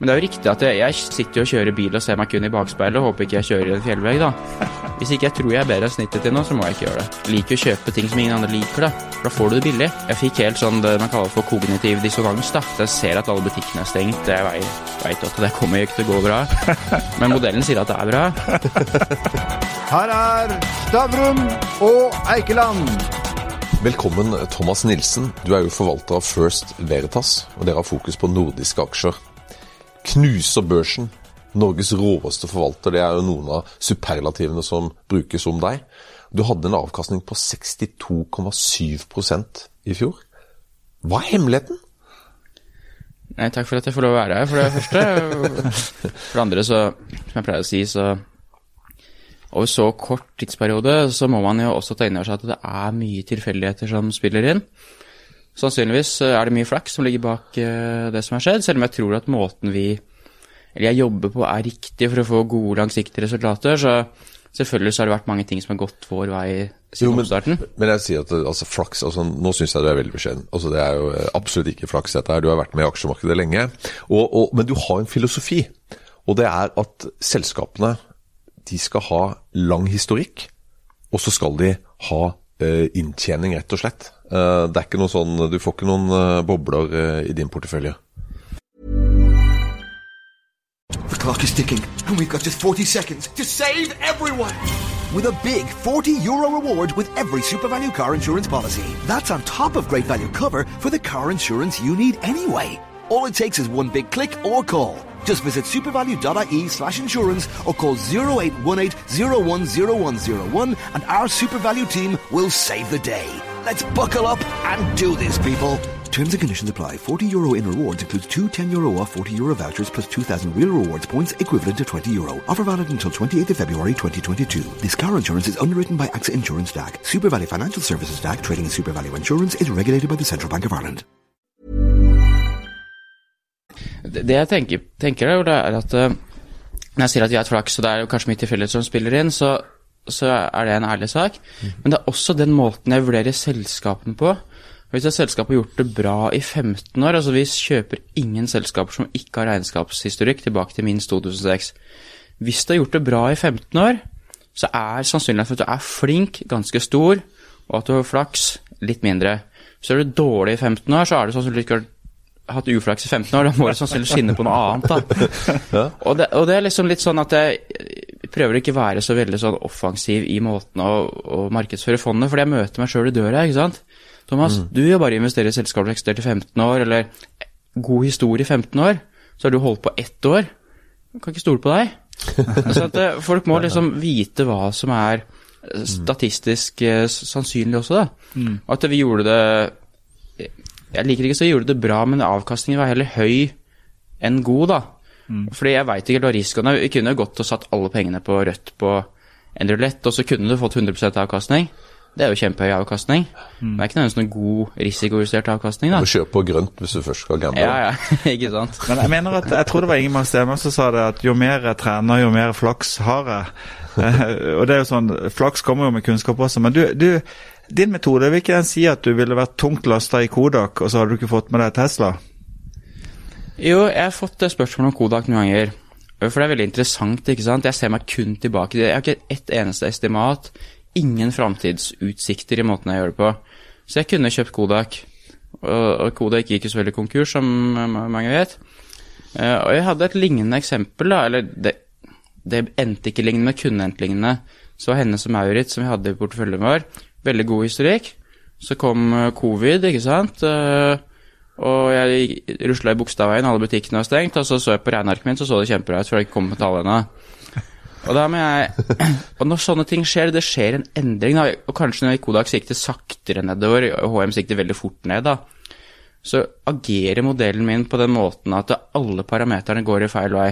Men det er jo riktig at jeg, jeg sitter jo og kjører bil og ser meg kun i bakspeilet og håper ikke jeg kjører i en fjellvegg, da. Hvis ikke jeg tror jeg er bedre enn snittet til nå, så må jeg ikke gjøre det. Jeg liker å kjøpe ting som ingen andre liker, da. For da får du det billig. Jeg fikk helt sånn det man kaller for kognitiv dissonans, da. Så jeg ser at alle butikkene er stengt. Jeg veit at det kommer ikke til å gå bra. Men modellen sier at det er bra. Her er Stavrum og Eikeland. Velkommen, Thomas Nilsen. Du er jo forvalter av First Veritas, og dere har fokus på nordiske aksjer. Knuser børsen. Norges råeste forvalter. Det er jo noen av superlativene som brukes om deg. Du hadde en avkastning på 62,7% i fjor. Hva er hemmeligheten? Nei, takk for at jeg får lov å være her, for det første. For det andre, så, som jeg pleier å si, så over så kort tidsperiode så må man jo også ta inn over seg at det er mye tilfeldigheter som spiller inn. Sannsynligvis er det mye flaks som ligger bak det som har skjedd, selv om jeg tror at måten vi eller jeg jobber på er riktig for å få gode, langsiktige resultater. Så selvfølgelig så har det vært mange ting som har gått vår vei siden men, oppstarten. Men jeg sier at altså, flaks altså, Nå syns jeg du er veldig beskjeden. Altså, det er jo absolutt ikke flaks, dette her. Du har vært med i aksjemarkedet lenge. Og, og, men du har en filosofi, og det er at selskapene de skal ha lang historikk, og så skal de ha uh, inntjening, rett og slett. Uh, det er ikke noe sånn, Du får ikke noen uh, bobler i din portefølje. The clock is ticking, and we've got just 40 seconds to save everyone! With a big 40 euro reward with every SuperValue car insurance policy. That's on top of great value cover for the car insurance you need anyway. All it takes is one big click or call. Just visit supervalue.ie slash insurance or call 0818 010101 and our SuperValue team will save the day. Let's buckle up and do this, people. Terms and conditions apply. 40 euro in rewards includes two 10 euro off 40 euro vouchers plus 2,000 real rewards points equivalent to 20 euro. Offer valid until 28th of February 2022. This car insurance is underwritten by AXA Insurance DAC. SuperValley Financial Services DAC trading in SuperValue Insurance is regulated by the Central Bank of Ireland. Det jeg tenker, tenker er, er at uh, når jeg sier at vi har et flaks, og det er jo kanskje mye tilfeldighet som spiller inn, så, så, er det en ærlig sak. Mm. Men det er også den måten jeg vurderer selskapene på. Hvis et selskap har gjort det bra i 15 år, altså vi kjøper ingen selskaper som ikke har regnskapshistorikk tilbake til minst 2006. Hvis du har gjort det bra i 15 år, så er sannsynligheten for at du er flink, ganske stor, og at du har flaks, litt mindre. Du er dårlig i 15 år, så er det sannsynligvis ikke hatt uflaks i 15 år, da må du sannsynligvis skinne på noe annet. da. Og det, og det, er liksom litt sånn at jeg prøver ikke være så veldig sånn offensiv i måten å, å markedsføre fondet, fordi jeg møter meg sjøl i døra, ikke sant. Thomas, mm. du har bare investert i selskaper som eksisterte i 15 år, eller god historie i 15 år, så har du holdt på ett år. Jeg kan ikke stole på deg. så at eh, Folk må liksom vite hva som er eh, statistisk eh, sannsynlig også, da. Mm. At vi gjorde det Jeg liker ikke så vi gjorde det bra, men avkastningen var heller høy enn god, da. Mm. Fordi jeg veit ikke hva risikoen er. Vi kunne gått og satt alle pengene på rødt på en rulett, og så kunne du fått 100% avkastning. Det er jo kjempehøy avkastning. Mm. Det er ikke nødvendigvis noen god risikojustert avkastning. da. Du må kjøpe på grønt hvis du først skal gamble. Ja, ja, ikke sant. Men jeg mener at, jeg tror det var Ingemar Stemme som sa det, at jo mer jeg trener, jo mer flaks har jeg. og det er jo sånn, Flaks kommer jo med kunnskap også. Men du, du din metode, vil ikke den si at du ville vært tungt lasta i Kodak, og så hadde du ikke fått med deg Tesla? Jo, jeg har fått spørsmål om Kodak noen ganger. For det er veldig interessant. ikke sant? Jeg ser meg kun tilbake. Jeg har ikke ett eneste estimat ingen framtidsutsikter i måten jeg gjør det på. Så jeg kunne kjøpt Kodak. Og, Kodak gikk jo veldig konkurs, som mange vet. Eh, og jeg hadde et lignende eksempel, da. Eller det, det endte ikke lignende, men kunne endt lignende. Så var Hennes og Maurits, som vi hadde i porteføljen vår, veldig god historikk. Så kom eh, covid, ikke sant. Og jeg rusla i Bogstadveien, alle butikkene var stengt. Og så så jeg på regnearket mitt, så så det kjempebra ut, for det ikke kom med tallene. Og, jeg, og når sånne ting skjer, det skjer en endring, da, og kanskje når Kodak sikter saktere nedover, og HM sikter veldig fort ned, da, så agerer modellen min på den måten at alle parameterne går i feil vei.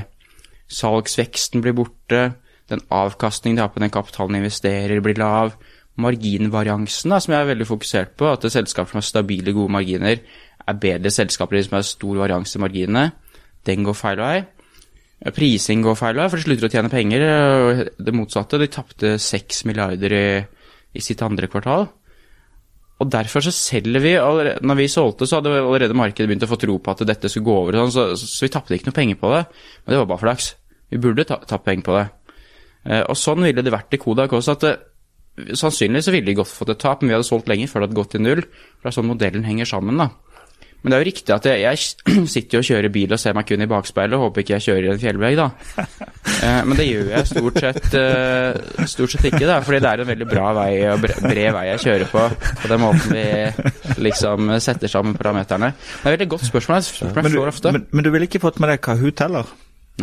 Salgsveksten blir borte, den avkastningen de har på den kapitalen de investerer, blir lav. Marginvariansen, da, som jeg er veldig fokusert på, at selskaper som har stabile, gode marginer, er bedre selskaper som har stor varians i marginene, den går feil vei. Prising går feil vei, for de slutter å tjene penger. Det motsatte, de tapte 6 milliarder i, i, sitt andre kvartal. og derfor så selger vi allerede, Når vi solgte, så hadde allerede markedet begynt å få tro på at dette skulle gå over, og sånn, så, så vi tapte ikke noe penger på det. Men det var bare flaks. Vi burde ta, penger på det. Eh, og sånn ville det vært i Kodak også. at det, Sannsynligvis ville de godt fått et tap, men vi hadde solgt lenger før det hadde gått til null. For det er sånn modellen henger sammen, da. Men det er jo riktig at jeg, jeg sitter jo og kjører bil og ser meg kun i bakspeilet og håper ikke jeg kjører i en fjellvegg, da. Eh, men det gjør jeg stort sett, eh, stort sett ikke, da, fordi det er en veldig bra vei og bre- bred vei jeg kjører på. På den måten vi liksom setter sammen parameterne. Det er et veldig godt spørsmål. Jeg spør meg Men du, men, men du ville ikke fått med deg Kahoot heller?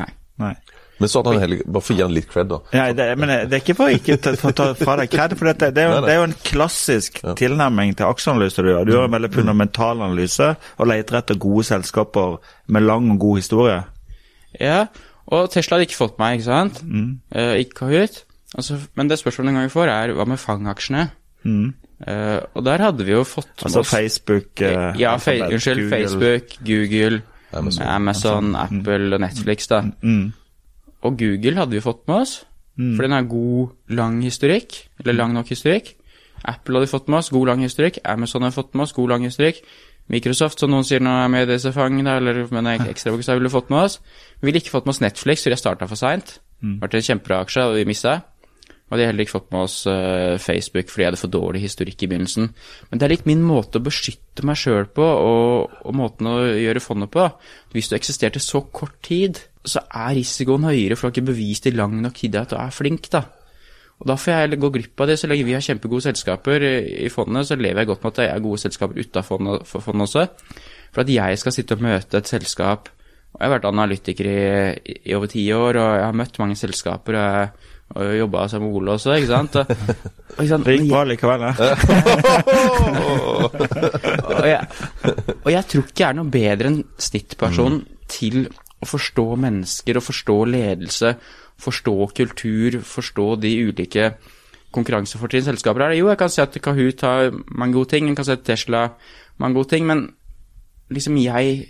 Nei. Nei. Men så hadde han heller Bare for å gi han litt cred, da. Ja, det, men det er ikke for ikke ta, å ta fra deg kred, for dette, det, er jo, Nei, nei. det er jo en klassisk tilnærming til aksjeanalyse du gjør. Du gjør en veldig fundamental analyse og leter etter gode selskaper med lang og god historie. Ja, og Tesla hadde ikke fått meg, ikke sant? Eh, ikke Kahoot. Altså, men det spørsmålet en gang vi får, er hva med Fang-aksjene? Eh, og der hadde vi jo fått med Altså oss Facebook uh, Ja, fe unnskyld. Google. Facebook, Google, Amazon. Amazon, Apple og Netflix, da. Mm. Og Google hadde vi fått med oss, for den har god, lang historikk. Eller lang nok historikk. Apple hadde vi fått med oss, god, lang historikk. Amazon hadde fått med oss, god, lang historikk. Microsoft, som noen sier nå er med i disse fangene, eller men en ekstra bokstav, ville fått med oss. Vi ville ikke fått med oss Netflix, for jeg starta for seint. Mm. Vært en kjempebra aksje, og vi mista. Og de hadde heller ikke fått med oss uh, Facebook fordi jeg hadde for dårlig historikk i begynnelsen. Men det er litt min måte å beskytte meg sjøl på, og, og måten å gjøre fondet på. Hvis du eksisterte så kort tid, så er risikoen høyere, for du har ikke bevist i lang nok tid at du er flink, da. Og da får jeg gå glipp av det. Så lenge vi har kjempegode selskaper i i fondet, så lever jeg godt med at det er gode selskaper utafor fondet, fondet også. For at jeg skal sitte og møte et selskap og Jeg har vært analytiker i, i, over ti år, og jeg har møtt mange selskaper. og jeg og jobba som Ole også, ikke sant. Og, og, ikke sant? Det gikk bra likevel, ja. og, jeg, og jeg tror ikke jeg er noe bedre enn snittperson til å forstå mennesker og forstå ledelse, forstå kultur, forstå de ulike konkurransefortrinn selskaper er. Jo, jeg kan si at Kahoot har mange gode ting, jeg kan si at Tesla har mange gode ting, men liksom jeg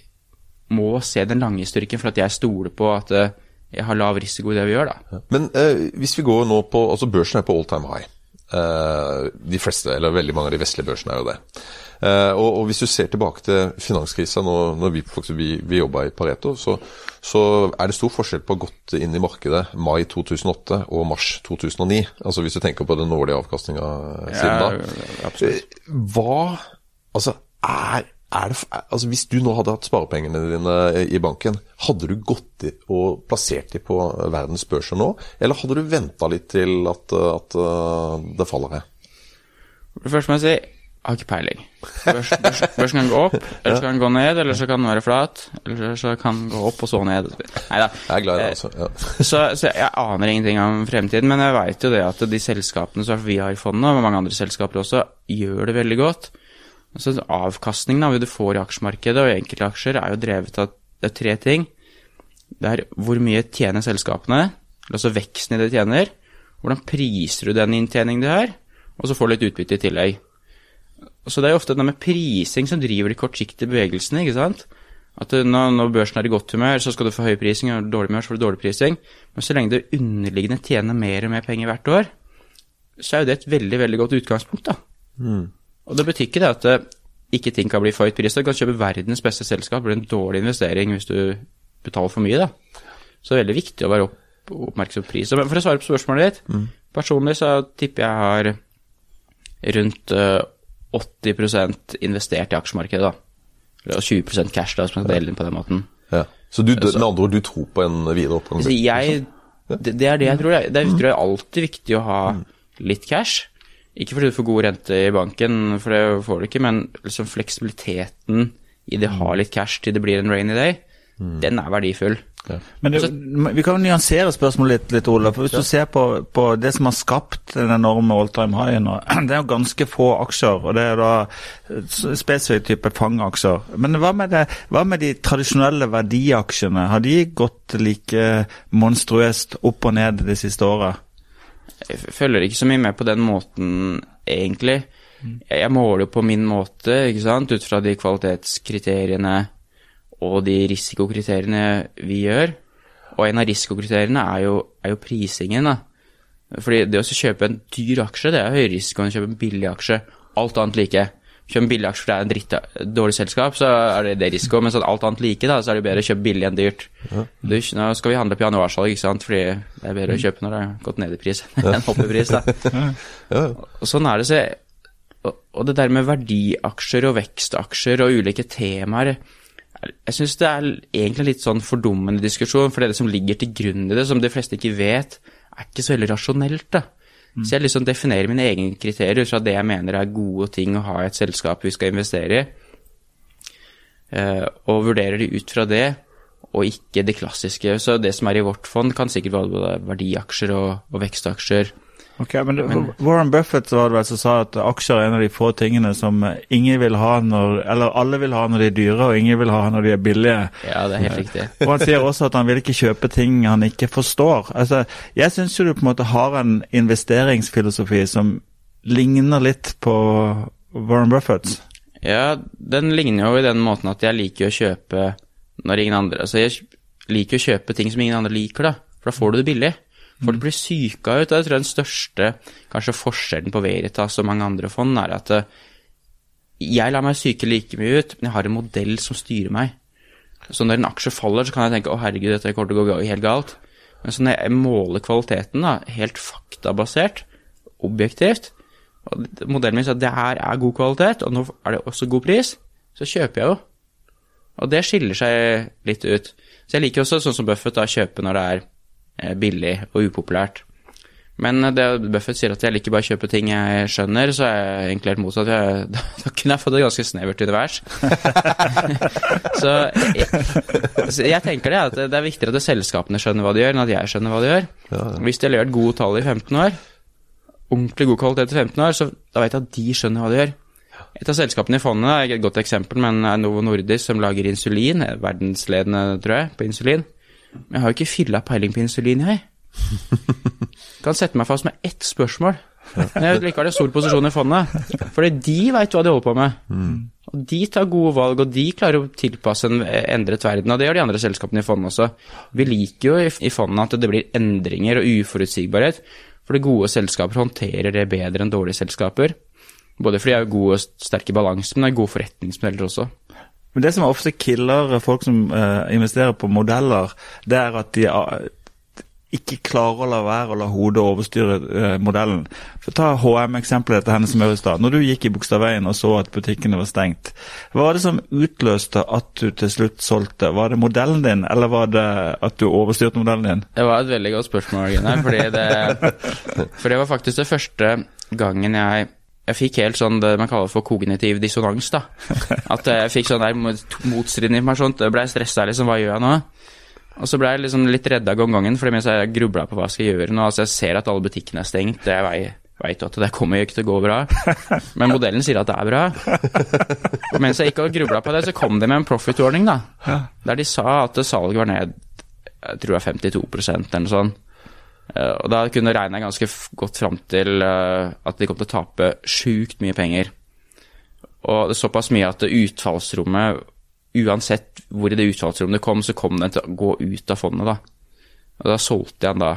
må se den lange styrken for at jeg stoler på at eh, jeg har lav risiko i det vi gjør, da. Men eh, hvis vi går nå på Altså, børsen er på all time high. Eh, de fleste, eller veldig mange av de vestlige børsene er jo det. Eh, og, og hvis du ser tilbake til finanskrisa, når, når vi, vi, vi jobba i Pareto, så, så er det stor forskjell på å ha gått inn i markedet mai 2008 og mars 2009. Altså hvis du tenker på den årlige avkastninga siden da. absolutt. Eh, Hva Altså, er, er det Altså, hvis du nå hadde hatt sparepengene dine i banken, hadde du gått og plassert de på verdens børser nå, eller hadde du venta litt til at, at det faller her? For det første må jeg si har ikke peiling. Børsen, børs, børsen kan gå opp, eller så kan den gå ned, eller så kan den være flat, eller så kan den gå opp og så ned. Nei da. Jeg er glad i det, altså. Ja. Så, så jeg aner ingenting om fremtiden, men jeg veit jo det at de selskapene som vi har i fondet, og mange andre selskaper også, gjør det veldig godt. Så Avkastningen av det du får i aksjemarkedet og i enkeltaksjer, er jo drevet av det er tre ting. Det er hvor mye tjener selskapene, altså veksten i det de tjener. Hvordan priser du den inntjeningen de har, og så får du litt utbytte i tillegg. Så det er jo ofte det med prising som driver de kortsiktige bevegelsene, ikke sant? At når, når børsen er i godt humør, så skal du få høy prising, og dårlig humør, så får du dårlig prising. Men så lenge det underliggende tjener mer og mer penger hvert år, så er jo det et veldig, veldig godt utgangspunkt, da. Og det betyr ikke det at eh, ikke ting kan bli for høyt pris. Du kan kjøpe verdens beste selskap, det blir en dårlig investering hvis du betaler for mye, da. Så det er veldig viktig å være opp, oppmerksom på pris. Men for å svare på spørsmålet ditt, personlig så tipper jeg har rundt eh, 80% investert i aksjemarkedet, da. Eller 20% cash, da, hvis man skal dele inn på den måten. Ja. Så du, med andre ord, du tror på en videre oppgang? Så jeg, det, det er det jeg tror. jeg- Det er, tror jeg alltid viktig å ha litt cash. Ikke fordi du får god rente i banken, for det får du ikke, men liksom fleksibiliteten i det å ha litt cash til det blir en rainy day, den er verdifull. Men det, vi kan jo nyansere spørsmålet litt, litt Ola. for Hvis du ser på, på det som har skapt den enorme all time high nå, det er jo ganske få aksjer. og Det er da spesifikk type fangaksjer. Men hva med, det, hva med de tradisjonelle verdiaksjene? Har de gått like monstruøst opp og ned det siste året? Jeg følger ikke så mye med på den måten, egentlig. Jeg jeg måler jo på min måte, ikke sant, ut fra de kvalitetskriteriene og de risikokriteriene vi gjør. Og en av risikokriteriene er jo, er jo prisingen, da. Fordi det å kjøpe en dyr aksje, det er høyere risiko enn å kjøpe en billig aksje. alt annet like. Kjøp en billig aksje for det er en dritt, dårlig selskap, så er det det risiko. Men sånn alt annet like, da, så er det bedre å kjøpe billig enn dyrt. Du, nå skal vi handle på januarsalg, ikke sant, fordi det er bedre å kjøpe når det har gått ned i pris enn opp i pris. da. Og sånn er det. Så, og det der med verdiaksjer og vekstaksjer og ulike temaer Jeg syns det er egentlig litt sånn fordummende diskusjon, for det som ligger til grunn i det, som de fleste ikke vet, er ikke så veldig rasjonelt. da. Så jeg liksom definerer mine egne kriterier fra det jeg mener er gode ting å ha i et selskap vi skal investere i, eh, og vurderer de ut fra det, og ikke det klassiske. Så det som er i vårt fond, kan sikkert være både verdiaksjer og, og vekstaksjer. Ok, men, Warren Buffett var det vel som sa at aksjer er en av de få tingene som ingen vil ha når Eller alle vil ha når de er dyre, og ingen vil ha når de er billige. Ja, det er helt riktig. og han sier også at han vil ikke kjøpe ting han ikke forstår. Altså, Jeg syns jo du på en måte har en investeringsfilosofi som ligner litt på Warren Buffetts. Ja, den ligner jo i den måten at jeg liker å kjøpe når ingen andre Altså, jeg liker å kjøpe ting som ingen andre liker, da. For da får du det billig. Folk blir syka ut. Jeg tror den største kanskje forskjellen på Veritas og mange andre fond er at eh, jeg lar meg syke like mye ut, men jeg har en modell som styrer meg. Så når en aksje faller, så kan jeg tenke å herregud, dette kommer til å gå helt galt. Men så når jeg måler kvaliteten, da, helt faktabasert, objektivt, og modellen min sier at det her er god kvalitet, og nå er det også god pris, så kjøper jeg jo. Og det skiller seg litt ut. Så jeg liker også, sånn som Buffett, da, kjøpe når det er billig og upopulært. Men eh, det Buffett sier at jeg liker bare å kjøpe ting jeg skjønner, så er jeg egentlig helt motsatt. Jeg, da, da kunne jeg fått et ganske snevert univers. så, jeg, så jeg tenker det at det er viktigere at selskapene skjønner hva de gjør, enn at jeg skjønner hva de gjør. Hvis de har levert gode tall i 15 år, ordentlig god kvalitet i 15 år, så da vet jeg at de skjønner hva de gjør. Et av selskapene i fondet er et godt eksempel, men er Novo Nordisk som lager insulin. er Verdensledende, tror jeg, på insulin. Men jeg har jo ikke filla peiling på insulin, jeg. Kan sette meg fast med ett spørsmål. Men jeg likevel har stor posisjon i fondet. Fordi de veit hva de holder på med. Og De tar gode valg, og de klarer å tilpasse en endret verden. Og det gjør de andre selskapene i fondet også. Vi liker jo i fondet at det blir endringer og uforutsigbarhet. Fordi gode selskaper håndterer det bedre enn dårlige selskaper. Både fordi de er gode og sterke i balanse, men de er gode forretningsmodeller også. Men det som ofte killer folk som uh, investerer på modeller, det er at de uh, ikke klarer å la være å la hodet overstyre uh, modellen. For Ta HM-eksempelet til henne som er i stad. Når du gikk i Bogstadveien og så at butikkene var stengt, hva var det som utløste at du til slutt solgte? Var det modellen din, eller var det at du overstyrte modellen din? Det var et veldig godt spørsmål, Gunnar. Fordi det, for det var faktisk det første gangen jeg jeg fikk helt sånn det man kaller for kognitiv dissonans. da. At jeg fikk sånn der mot- motstridende informasjon. Jeg ble stressa, liksom. Hva gjør jeg nå? Og så ble jeg liksom litt redda av gangen, fordi mens jeg grubla på hva jeg skal gjøre nå Altså, jeg ser at alle butikkene er stengt. Jeg veit jo at det kommer jo ikke til å gå bra. Men modellen sier at det er bra. Og mens jeg ikke har grubla på det, så kom de med en profit-ordning, da. Der de sa at salget var ned jeg tror det er 52 eller noe sånt. Eh, Og da kunne jeg regne ganske godt fram til eh, at de kom til å tape sjukt mye penger. Og det er såpass mye at utfallsrommet, uansett hvor i det utfallsrommet det kom, så kom den til å gå ut av fondet, da. Og da solgte jeg den da,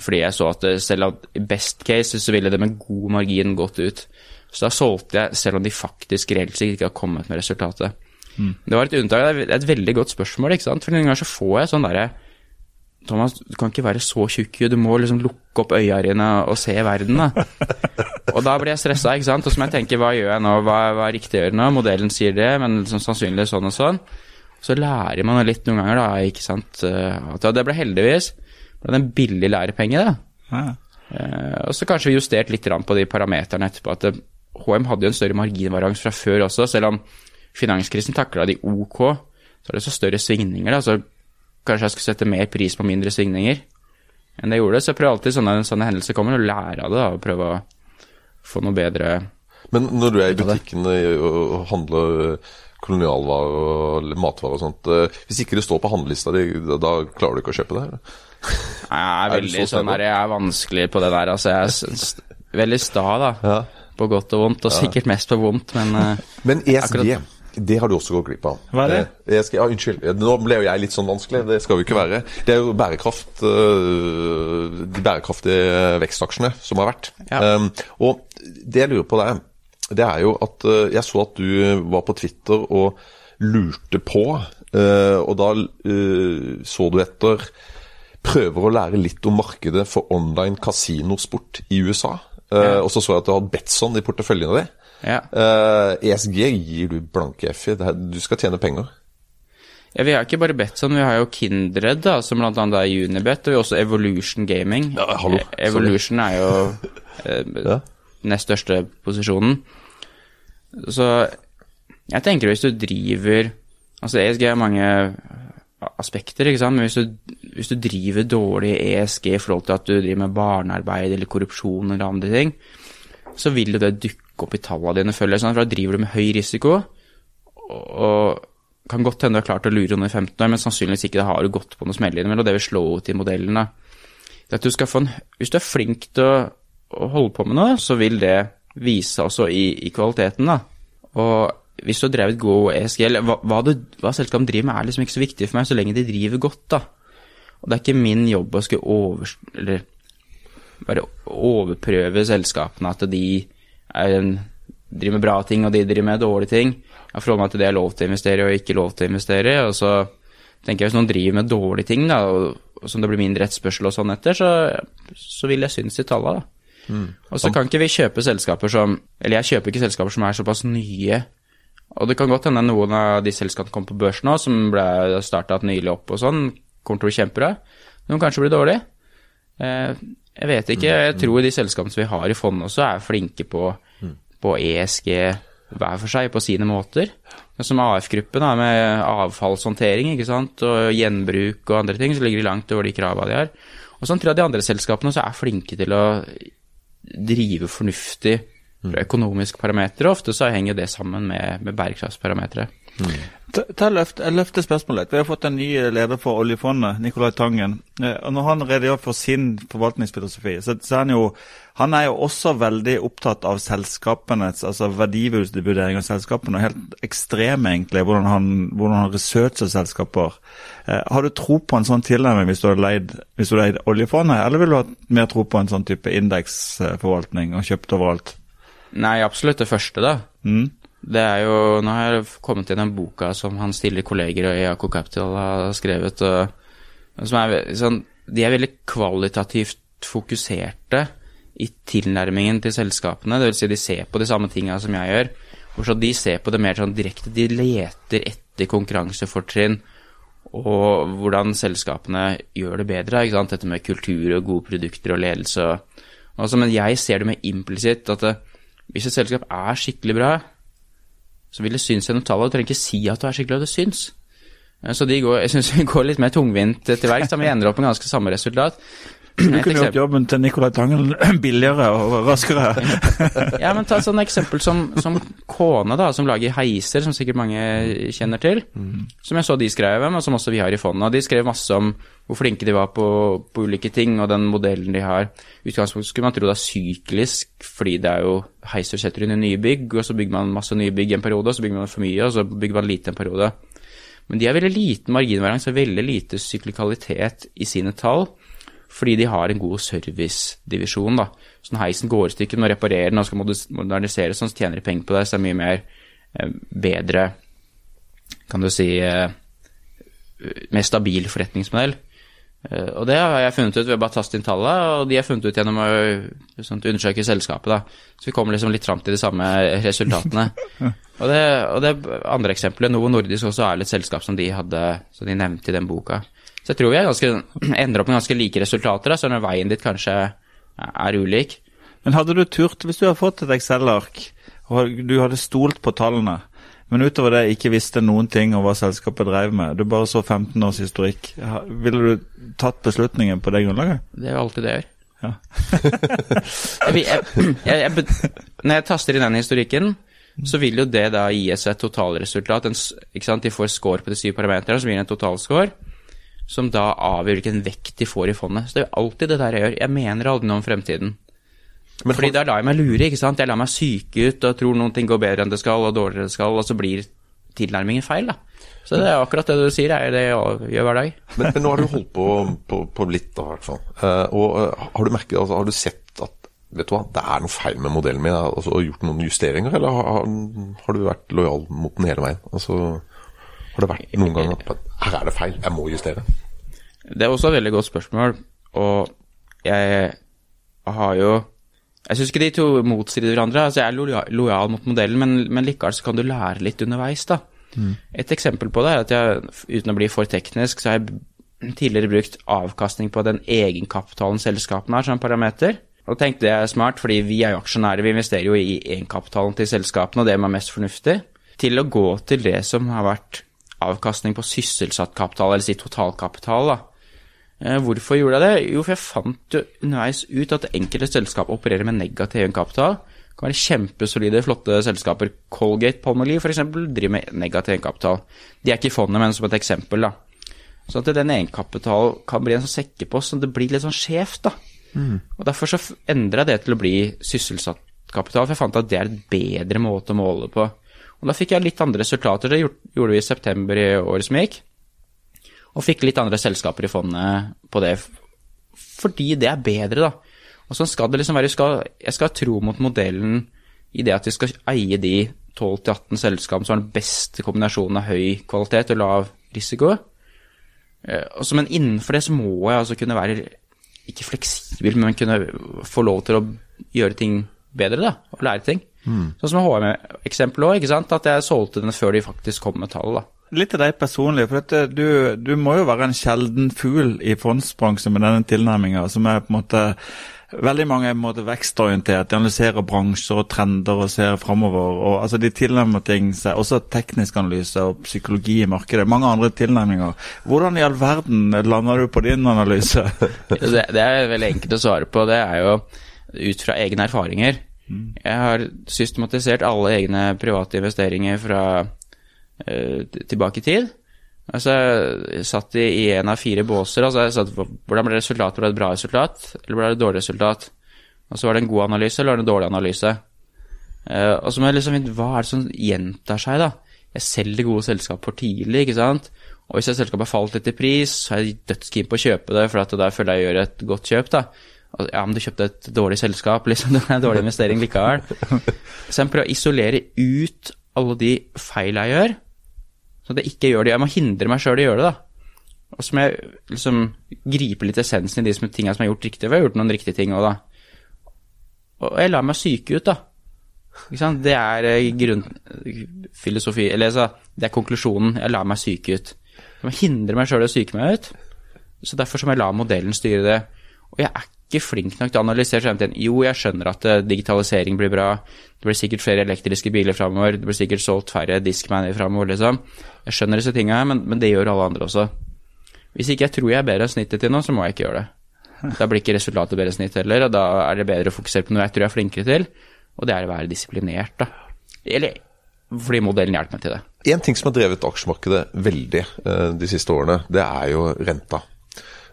fordi jeg så at selv om i best case så ville det med god margin gått ut. Så da solgte jeg, selv om de faktisk reelt sett ikke har kommet med resultatet. Det var et unntak. Det er et veldig godt spørsmål, ikke sant. For noen ganger så får jeg sånn derre Thomas, du kan ikke være så tjukk, du må liksom lukke opp øya dine og se verden, da. Og da blir jeg stressa, ikke sant. Og så må jeg tenke, hva gjør jeg nå, hva, hva er riktig å gjøre nå? Modellen sier det, men liksom sannsynlig sånn og sånn. Så lærer man litt noen ganger, da, ikke sant. Og At ja, det ble heldigvis ble det en billig lærepenge, da. Ja. Eh, og så kanskje vi justert litt på de parameterne etterpå. At det, HM hadde jo en større marginvarians fra før også, selv om finanskrisen takla de ok, så er det så større svingninger. da, så Kanskje jeg skulle sette mer pris på mindre svingninger enn det jeg gjorde. Så jeg prøver alltid sånne, sånne hendelser kommer, å lære av det da, og prøve å få noe bedre Men når du er i butikken og handler kolonialvarer og matvarer og sånt eh, Hvis ikke det står på handlelista di, da, klarer du ikke å kjøpe det? eller? Jeg er Er veldig så sånn her, jeg er vanskelig på det der. altså Jeg er veldig sta, da. Ja. På godt og vondt, og sikkert mest på vondt, men eh, Men ESG, Akkurat. Det har du også gått glipp av. Hva er det? Eh, ESG, ja, unnskyld, nå ble jo jeg litt sånn vanskelig. Det skal vi ikke være. Det er jo bærekraft, øh, de bærekraftige vekstaksjene som har vært. Ja. Um, og det jeg lurer på det er det er jo at eh, jeg så at du var på Twitter og lurte på, uh, og da uh, så du etter prøver å lære litt om markedet for online kasinosport i USA. Eh, Og så så jeg at du hadde Betson i porteføljen din. Ja. Uh, ESG gir du blanke F i. Du skal tjene penger. Ja, Vi har ikke bare Betson, vi har jo Kindred, da, som annet er Unibet, og vi har også Evolution Gaming. Ja, hallo. Evolution Evolution er jo eh, Ja. nest største posisjonen. Så jeg tenker hvis du driver Altså ESG har mange aspekter, ikke sant, men hvis du, hvis du driver dårlig ESG i forhold til at du driver med barnearbeid eller korrupsjon eller andre ting, så vil jo det dukke opp i tallene dine, føler jeg. Sånn, for da driver du med høy risiko, og, kan godt hende du har klart å lure noen i 15 år, men sannsynligvis ikke. Det har du gått på noe smell innimellom, og det vil slå ut i modellen. du en, hvis du er flink til å, å holde på med noe, så vil det vise også i, i kvaliteten. da. Og hvis du har drevet god ESG, eller hva, hva, hva selskapet driver med, er liksom ikke så viktig for meg, så lenge de driver godt. da. Og det er ikke min jobb å skulle over, eller bare overprøve selskapene at de er en, driver med bra ting, og de driver med dårlige ting. Jeg forholder meg til det er lov til å investere og ikke lov til å investere. Og så tenker jeg hvis noen driver med dårlige ting, da, og, som det blir mindre etterspørsel og sånn etter, så, så vil jeg synes i tallene, da. Og så kan ikke vi kjøpe selskaper som Eller jeg kjøper ikke selskaper som er såpass nye. Og det kan godt hende noen av de selskapene kommer på børs nå, som ble starta nylig opp og sånn, kommer til å bli kjempebra. Noen kanskje blir dårlige. Eh, jeg vet ikke. Jeg tror de selskapene som vi har i fondet også, er flinke på, på ESG hver for seg, på sine måter. Som AF-gruppen, med avfallshåndtering ikke sant? og gjenbruk og andre ting, så ligger de langt over de kravene de har. Og sånn tror jeg de andre selskapene også er flinke til å drive fornuftig økonomisk parameter. Ofte så henger det sammen med, med bærekraftsparametere. Ta, ta løfter spørsmålet. Vi har fått en ny leder for oljefondet, Nicolai Tangen. Eh, og Når han redegjør for sin forvaltningsfilosofi, så, så han jo han er jo også veldig opptatt av selskapenes, altså verdivurdering av selskapene, og helt ekstrem egentlig, hvordan han, hvordan han researcher selskaper. Eh, har du tro på en sånn tilnærming hvis du har leid, hvis du leid oljefondet, eller vil du ha mer tro på en sånn type indeksforvaltning og kjøpt overalt? Nei, absolutt det første, da. Mm. Det er jo Nå har jeg kommet inn den boka som hans tidligere kolleger i AK Capital har skrevet, og er sånn De er veldig kvalitativt fokuserte i tilnærmingen til selskapene. Vil si de ser på de samme tinga som jeg gjør. Og så de ser på det mer sånn direkte. De leter etter konkurransefortrinn og hvordan selskapene gjør det bedre. ikke sant? Dette med kultur og gode produkter og ledelse. og Altså, men jeg ser det mer implisitt at det, hvis et selskap er skikkelig bra, så vil det synes gjennom tallet. Du trenger ikke si at du er skikkelig og det syns. Eh, Så de går, jeg syns vi går litt mer tungvint til verks, da vi ender opp med ganske samme resultat. Du kunne gjort jobben til Nicolai Tangen billigere og raskere. Ja, men ta et sånt eksempel som, som Kone, da, som lager heiser, som sikkert mange kjenner til. Som jeg så de skrev om, og som også vi har i fondet. Og de skrev masse om hvor flinke de var på, på ulike ting, og den modellen de har. Utgangspunktet skulle man tro det er syklisk, fordi det er jo heiser setter inn i nye bygg, og så bygger man masse nye bygg en periode, og så bygger man for mye, og så bygger man lite en periode. Men de har veldig liten marginvarians og veldig lite syklikalitet i sine tall fordi de har en god servicedivisjon. da. Så når heisen går i stykker, må reparere den og skal modernisere, sånn, så tjener de penger på det. Så det er mye mer eh, bedre, kan du si, eh, mer stabil forretningsmodell. Eh, og det har jeg funnet ut ved å bare taste inn tallet, og de har funnet ut gjennom å undersøke selskapet. da. Så vi kommer liksom litt fram til de samme resultatene. og, det, og det andre eksempelet, Novo Nordisk også er litt selskap som de hadde, som de nevnte i den boka. Så jeg tror vi ganske, ender opp med ganske like resultater, da, så når veien ditt kanskje er ulik. Men hadde du turt, hvis du hadde fått et Excel-ark, og du hadde stolt på tallene, men utover det ikke visste noen ting om hva selskapet drev med, du bare så 15 års historikk, ville du tatt beslutningen på det grunnlaget? Det er jo alltid det jeg gjør. Ja. jeg, jeg, jeg, når jeg taster inn den historikken, så vil jo det da gi et totalresultat. En? De får score på de syv parameterne, som gir en totalscore, som da avgjør hvilken vekt de får i fondet. Så det er alltid det der jeg gjør. Jeg mener aldri noe om fremtiden. Men Fordi da lar jeg meg lure, ikke sant. Jeg lar meg syke ut og tror noen ting går bedre enn det skal, og dårligere enn det skal, og så blir tilnærmingen feil, da. Så det er akkurat det du sier, er det jeg gjør hver dag. Men, men nå har du holdt på, på, på litt, da, i hvert fall. Eh, og eh, har du merket, altså, har du sett at vet du hva, det er noe feil med modellen min. Altså, gjort noen justeringer, eller har, har du vært lojal mot den hele veien? Altså, har det vært noen gang at her er det feil, jeg må justere? Det er også et veldig godt spørsmål, og jeg har jo Jeg syns ikke de to motsider hverandre. Altså, jeg er lojal, lojal mot modellen, men, men likevel så kan du lære litt underveis, da. Et eksempel på det er at jeg, uten å bli for teknisk, så har jeg tidligere brukt avkastning på den egenkapitalen selskapene har som parameter. Og da tenkte jeg smart, fordi vi er jo aksjonærer, vi investerer jo i egenkapitalen til selskapene, og det er mest fornuftig, til å gå til det som har vært avkastning på sysselsatt kapital, eller si totalkapital, da. Eh, Hvorfor gjorde jeg det? Jo, for jeg fant jo underveis ut at enkelte selskap opererer med negativ egenkapital. Det kan være kjempesolide, flotte selskaper. Colgate Palmolive f.eks. driver med negativ egenkapital. De er ikke i fondet, men som et eksempel. da. Så at den egenkapitalen kan bli en sånn sekkepost som det blir litt sånn skjevt. da. Og Derfor så endra jeg det til å bli sysselsatt kapital, for jeg fant at det er et bedre måte å måle på. Og Da fikk jeg litt andre resultater. Det gjorde- vi i september i året som gikk. Og fikk litt andre selskaper i fondet på det, fordi det er bedre, da. Og sånn skal det liksom være. Jeg skal ha tro mot modellen i det at vi skal eie de 12-18 selskapene som har den beste kombinasjonen av høy kvalitet og lav risiko. Eh, men innenfor det så må jeg altså kunne være ikke fleksibel, men kunne få lov til å gjøre ting bedre, da. Og lære ting. Sånn som HM-eksempelet òg, ikke sant. At jeg solgte den før de faktisk kom med tall, da. Litt til deg personlig, for dette, du, du må jo være en sjelden fugl i fondsbransjen med denne tilnærminga, som er på en måte Veldig mange er på en måte vekstorientert, de analyserer bransjer og trender og ser framover. og altså De tilnærmer ting seg også teknisk analyse og psykologi i markedet. Mange andre tilnærminger. Hvordan i all verden lander du på din analyse? Det, det er veldig enkelt å svare på. Det er jo ut fra egne erfaringer. Jeg har systematisert alle egne private investeringer fra uh, tilbake i tid. Altså, jeg satt i, en av fire båser. altså jeg satt, Hvordan ble resultatet? Ble det et bra resultat, eller ble det et dårlig resultat? Og så var det en god analyse, eller var det en dårlig analyse? Uh, og så må jeg liksom finne hva er det som gjentar seg, da? Jeg selger gode selskap for tidlig, ikke sant? Og hvis et selskap har falt litt i pris, så er jeg dødskeen på å kjøpe det, for at da føler jeg gjør et godt kjøp, da. Og, Ja, men du kjøpte et dårlig selskap, liksom. Det er en dårlig investering likevel. Så jeg prøver å isolere ut alle de feil jeg gjør, så jeg ikke gjør det. Jeg må hindre meg sjøl i å gjøre det, da. Og så må jeg liksom gripe litt essensen i de tinga som jeg har gjort riktig. For jeg har gjort noen riktige ting òg, da. Og jeg lar meg syke ut, da. Det er eh, grunnfilosofi Eller altså, det er konklusjonen. Jeg lar meg syke ut. Jeg må hindre meg sjøl i å syke meg ut. Så derfor så må jeg la modellen styre det. Og jeg er ikke flink nok til å analysere fremtiden. Jo, jeg skjønner at eh, digitalisering blir bra. Det blir sikkert flere elektriske biler framover. Det blir sikkert solgt færre Discmaner framover, liksom. Jeg skjønner disse tinga men, men det gjør alle andre også. Hvis ikke jeg tror jeg er bedre enn snittet til nå, så må jeg ikke gjøre det. Da blir ikke resultatet bedre enn snitt heller, og da er det bedre å fokusere på noe jeg tror jeg er flinkere til, og det er å være disiplinert, da. Eller fordi modellen hjelper meg til det. En ting som har drevet aksjemarkedet veldig eh, de siste årene, det er jo renta.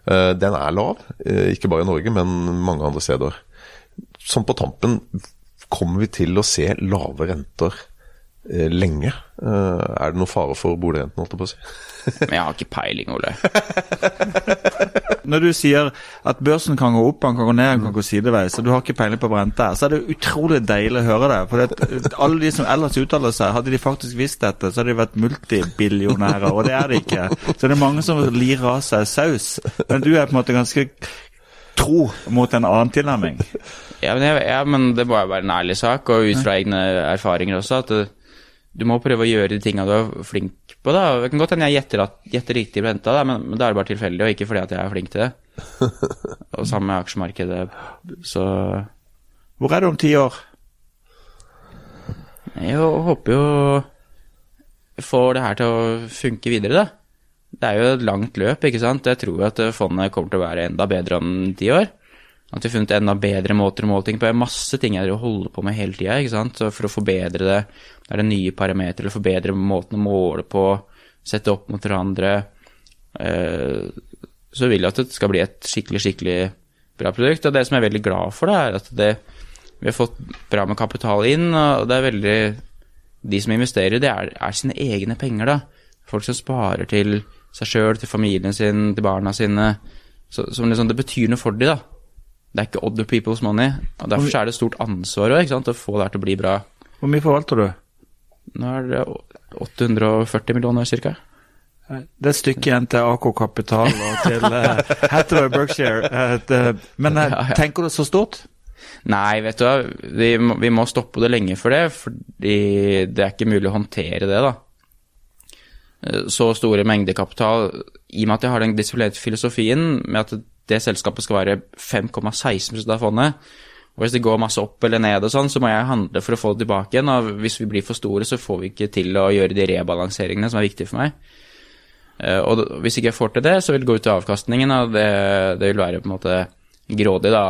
Eh, den er lav, eh, ikke bare i Norge, men mange andre steder. Sånn på tampen, kommer vi til å se lave renter lenge? Eh, er det noe fare for boligrenten, holdt jeg på å si? Men jeg har ikke peiling, Ole. Når du sier at børsen kan gå opp, den kan gå ned, den kan gå sideveis, og du har ikke peiling på rente, så er det utrolig deilig å høre det. For alle de som ellers uttaler seg, hadde de faktisk visst dette, så hadde de vært multibillionærer, og det er de ikke. Så det er mange som lirer av seg saus. Men du er på en måte ganske tro mot en annen tilnærming. Ja, men, jeg, ja, men det må jo være en ærlig sak, og ut fra egne erfaringer også, at du, du må prøve å gjøre de tinga du er flink på. da. Det kan godt hende jeg gjetter, at, gjetter riktig på renta, da, men, men da er det bare tilfeldig, og ikke fordi at jeg er flink til det. og samme med aksjemarkedet, så Hvor er du om ti år? Jeg håper jo får det her til å funke videre, da. Det er jo et langt løp, ikke sant. Jeg tror at fondet kommer til å være enda bedre om ti år. At vi har funnet enda bedre måter å måle ting på. Det er masse ting jeg holder på med hele tida. For å forbedre det, det er det nye parametere, forbedre måten å måle på, sette opp mot hverandre. Eh, så vil jeg at det skal bli et skikkelig, skikkelig bra produkt. Og det som jeg er veldig glad for, er at det, vi har fått bra med kapital inn, og det er veldig De som investerer, det er, er sine egne penger, da. Folk som sparer til seg sjøl, til familien sin, til barna sine. Så, som liksom, det betyr noe for dem, da. Det er ikke other people's money. og Derfor så er det stort ansvar også, ikke sant, å få det her til å bli bra. Hvor mye forvalter du? Nå er det 840 millioner cirka. Det er et stykke igjen til AK Kapital og til uh, Hathaway Berkshire. Uh, men ja. tenker du så stort? Nei, vet du hva, vi vi må stoppe det lenge for det, fordi det er ikke mulig å håndtere det, da. Så store mengder kapital, i og med at jeg har den disiplinerte filosofien med at det selskapet skal være 5,16 av fondet, og hvis det går masse opp eller ned og sånn, så må jeg handle for å få det tilbake igjen, og hvis vi blir for store, så får vi ikke til å gjøre de rebalanseringene som er viktige for meg. Eh, Og hvis ikke jeg får til det, så vil det gå ut av avkastningen, og det, det vil være på en måte grådig da,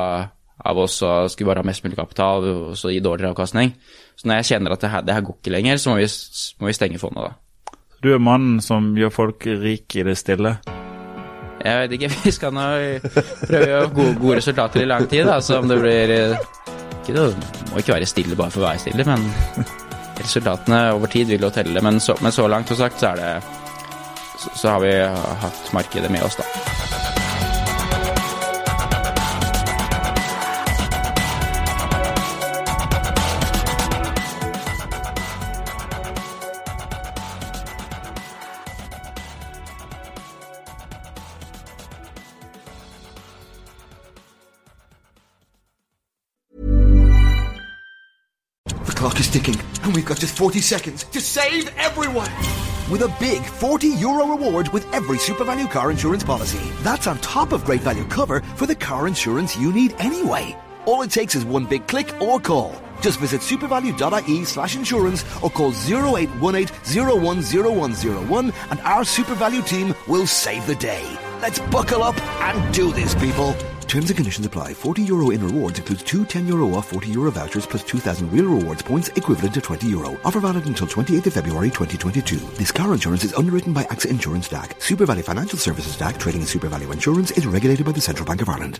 av oss å skulle bare ha mest mulig kapital og så gi dårligere avkastning. Så når jeg kjenner at det her, det her går ikke lenger, så må vi, må vi stenge fondet, da. Du er mannen som gjør folk rike i det stille. Jeg vet ikke, vi skal nå prøve å ha gode, gode resultater i lang tid, da, så om det blir eh, ikke det, må ikke være stille bare for å være stille, men resultatene over tid vil jo telle. Men så, men så langt, som sagt, så er det så, så har vi hatt markedet med oss, da. Clock is ticking, and we've got just 40 seconds to save everyone! With a big 40 euro reward with every Super Value car insurance policy. That's on top of great value cover for the car insurance you need anyway. All it takes is one big click or call. Just visit supervalue.ie slash insurance or call 0818 and our Super Value team will save the day. Let's buckle up and do this, people. Terms and conditions apply. 40 euro in rewards includes two 10 euro off 40 euro vouchers plus 2,000 real rewards points equivalent to 20 euro. Offer valid until 28th of February 2022. This car insurance is underwritten by AXA Insurance DAC. Super Value Financial Services DAC trading in Super Value Insurance is regulated by the Central Bank of Ireland.